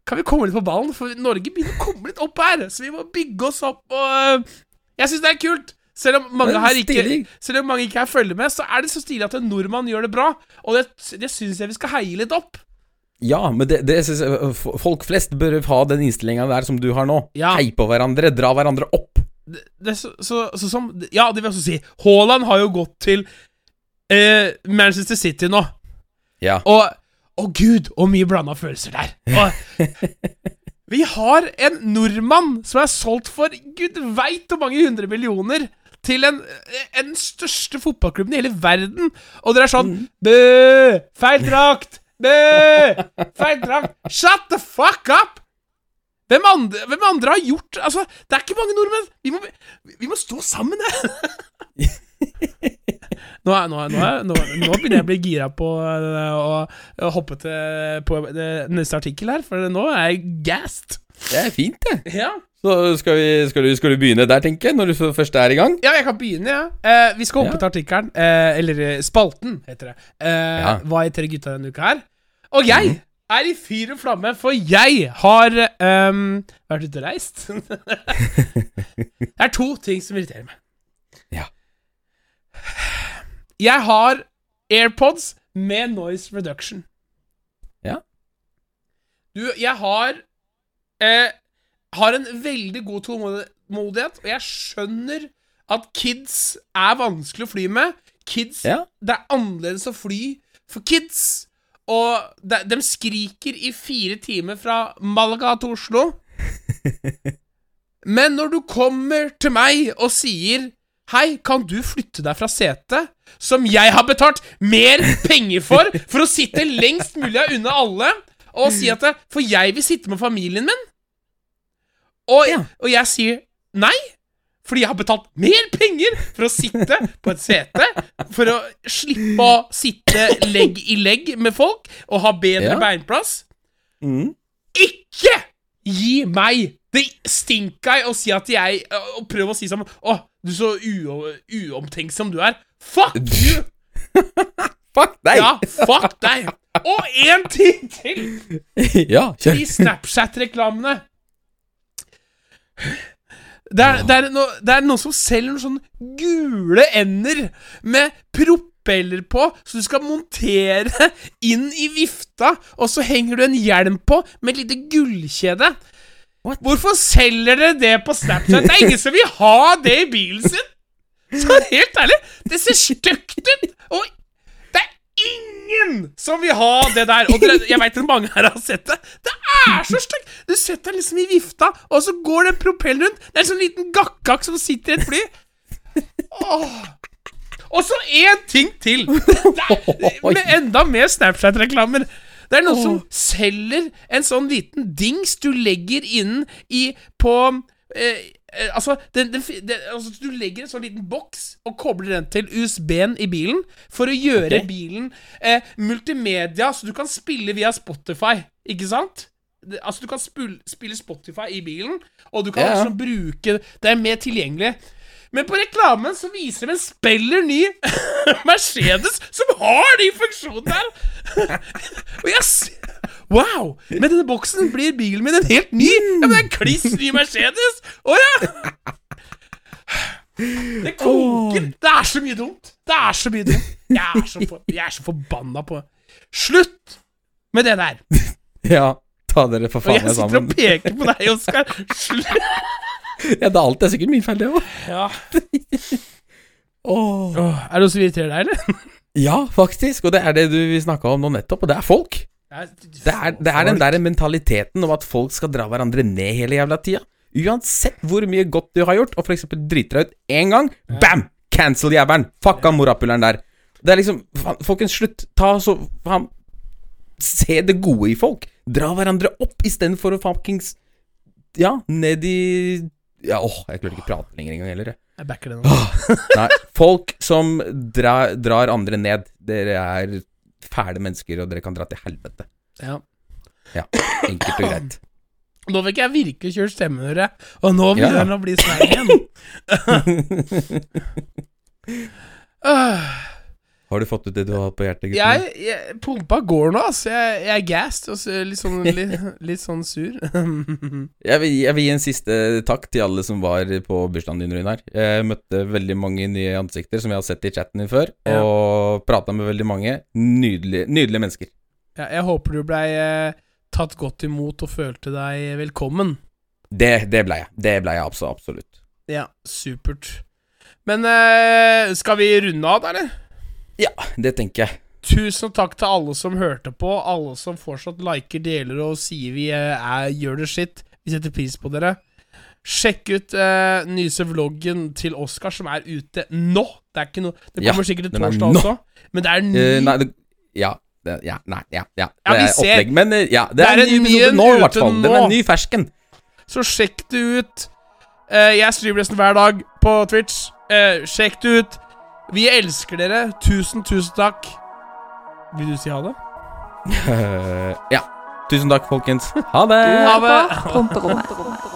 Kan vi komme litt på ballen? For Norge begynner å komme litt opp her, så vi må bygge oss opp. Og eh, jeg syns det er kult. Selv om mange er her ikke. Selv om mange ikke her følger med, så er det så stilig at en nordmann gjør det bra. Og det, det syns jeg vi skal heie litt opp. Ja, men det, det synes jeg Folk flest bør ha den innstillinga der som du har nå. Ja. Hei på hverandre, dra hverandre opp. Det, det, så, så, så som Ja, det vil jeg også si. Haaland har jo gått til eh, Manchester City nå. Ja. Og Å, gud, og mye blanda følelser der. Og [laughs] Vi har en nordmann som er solgt for gud veit hvor mange hundre millioner til en, en største fotballklubben i hele verden. Og dere er sånn Bø! Feil drakt! Bø! Feil drakt! Shut the fuck up! Hvem andre, hvem andre har gjort Altså, det er ikke mange nordmenn. Vi må, vi må stå sammen jeg! Nå, er, nå, er, nå, er, nå, nå begynner jeg å bli gira på å, å hoppe til på det neste artikkel her, for nå er jeg gassed. Det er fint, det. Ja. Så skal, vi, skal, du, skal du begynne der, tenker jeg, når du først er i gang? Ja, jeg kan begynne, ja. Eh, vi skal hoppe Ja. til artikkelen. Eh, eller eh, spalten, heter det. Eh, Ja. Hva er tre gutta denne uka her? Og jeg er i fyr og flamme, for jeg har um, vært ute og reist. [laughs] det er to ting som irriterer meg. Ja. Jeg har AirPods med noise reduction. Ja. Du, jeg har eh, Har en veldig god tålmodighet, og jeg skjønner at kids er vanskelig å fly med. Kids Ja. Det er annerledes å fly for kids. Og de, de skriker i fire timer fra Malaga til Oslo. [laughs] Men når du kommer til meg og sier Hei, kan du flytte deg fra setet, som jeg har betalt mer penger for, for å sitte lengst mulig unna alle, og si at For jeg vil sitte med familien min. Og, Ja. og jeg sier nei, fordi jeg har betalt mer penger for å sitte på et sete, for å slippe å sitte legg i legg med folk og ha bedre Ja. beinplass. Mm. Ikke gi meg det stinket å si at jeg Og prøv å si som Å, du er så uo- uomtenksom du er. Fuck [laughs] you! Fuck deg! Ja, fuck deg! Og én ting til! [laughs] Ja, kjør. De Snapchat-reklamene. Det er, det, er noe, det er noen som selger noen sånne gule ender med propeller på, så du skal montere [laughs] inn i vifta, og så henger du en hjelm på med et lite gullkjede. What? Hvorfor selger dere det på Snapchat? Det er ingen som vil ha det i bilen sin! [laughs] Så helt ærlig, det ser stygt ut! Og ingen som vil ha det der. Og dere, jeg veit mange her har sett det. Det er så stygt! Du setter den liksom i vifta, og så går den propellen rundt. Det er en sånn liten gakkak som sitter i et fly. Åh. Og så én ting til! Det er, med enda mer Snapchat-reklamer. Det er noen som selger en sånn liten dings du legger inn i på eh, altså, den, den, den, altså, du legger en sånn liten boks og kobler den til USB-en i bilen for å gjøre okay. bilen eh, multimedia, så du kan spille via Spotify, ikke sant? Altså, du kan spille Spotify i bilen, og du kan Ja, ja. også bruke Det er mer tilgjengelig. Men på reklamen så viser de en spiller ny [laughs] Mercedes som har de funksjonene der. [laughs] Og jeg s- Wow! Med denne boksen blir bilen min en helt ny. Ja, men det er en kliss ny Mercedes! Å ja! Det koker. Det er så mye dumt. Det er så mye dumt. Jeg er så, for, jeg er så forbanna på Slutt med det der. [laughs] Ja, ta dere for Og faen jeg meg sitter sammen. og peker på deg, Oskar. Slutt. Ja, det er alt er sikkert min feil, det òg. Ja. [laughs] Åh. Åh, er det noe som irriterer deg, eller? Ja, faktisk. Og det er det du vi snakka om nå nettopp, og det er folk. Det er, det er den der mentaliteten om at folk skal dra hverandre ned hele jævla tida. Uansett hvor mye godt du har gjort, og eksempel driter deg ut én gang, bam! Cancel jævelen! Fucka morapuleren der. Det er liksom Folkens, slutt. Ta så faen Se det gode i folk. Dra hverandre opp istedenfor å fuckings Ja, ned i Ja, åh, jeg klarer ikke å prate lenger engang heller, jeg. Jeg backer det nå. [laughs] Nei, folk som drar, drar andre ned, dere er fæle mennesker, og dere kan dra til helvete. Ja. Ja, enkelt og greit. [clears throat] Nå fikk jeg virkelig kjørt stemmen, hører jeg. Og nå begynner Ja. den å bli snau igjen. Øh, [laughs] [clears throat] [laughs] Har du fått ut det du har på hjertet, jeg, jeg Pumpa går nå, altså. Jeg, jeg er gassed og litt sånn, [laughs] litt, litt sånn sur. [laughs] Jeg vil, jeg vil gi en siste takk til alle som var på bursdagen din, Runar. Jeg møtte veldig mange nye ansikter som jeg har sett i chatten din før, Ja. og prata med veldig mange. Nydelige, nydelige mennesker. ja, jeg håper du blei eh, tatt godt imot og følte deg velkommen. Det, det ble jeg. Det ble jeg absolutt. Ja, supert. Men eh, skal vi runde av, da, eller? Ja, det tenker jeg. Tusen takk til alle som hørte på, alle som fortsatt liker, deler og sier vi eh, er, gjør det sitt Vi setter pris på dere. Sjekk ut eh, nyeste vloggen til Oskar, som er ute nå. Det er ikke noe Det Ja, kommer sikkert til torsdag også, men det er ny. uh, nei, det, ja, det, ja, nei, ja, ja. Ja, Det vi er opplegg. Men eh, ja, det, Det er er en ny episode nå, i hvert fall. Den er ny fersken. Så sjekk det ut. Uh, jeg streamer nesten hver dag på Twitch. Uh, sjekk det ut. Vi elsker dere. Tusen, tusen takk. Vil du si ha det? [laughs] Ja. Tusen takk, folkens. Ha det. Ha det.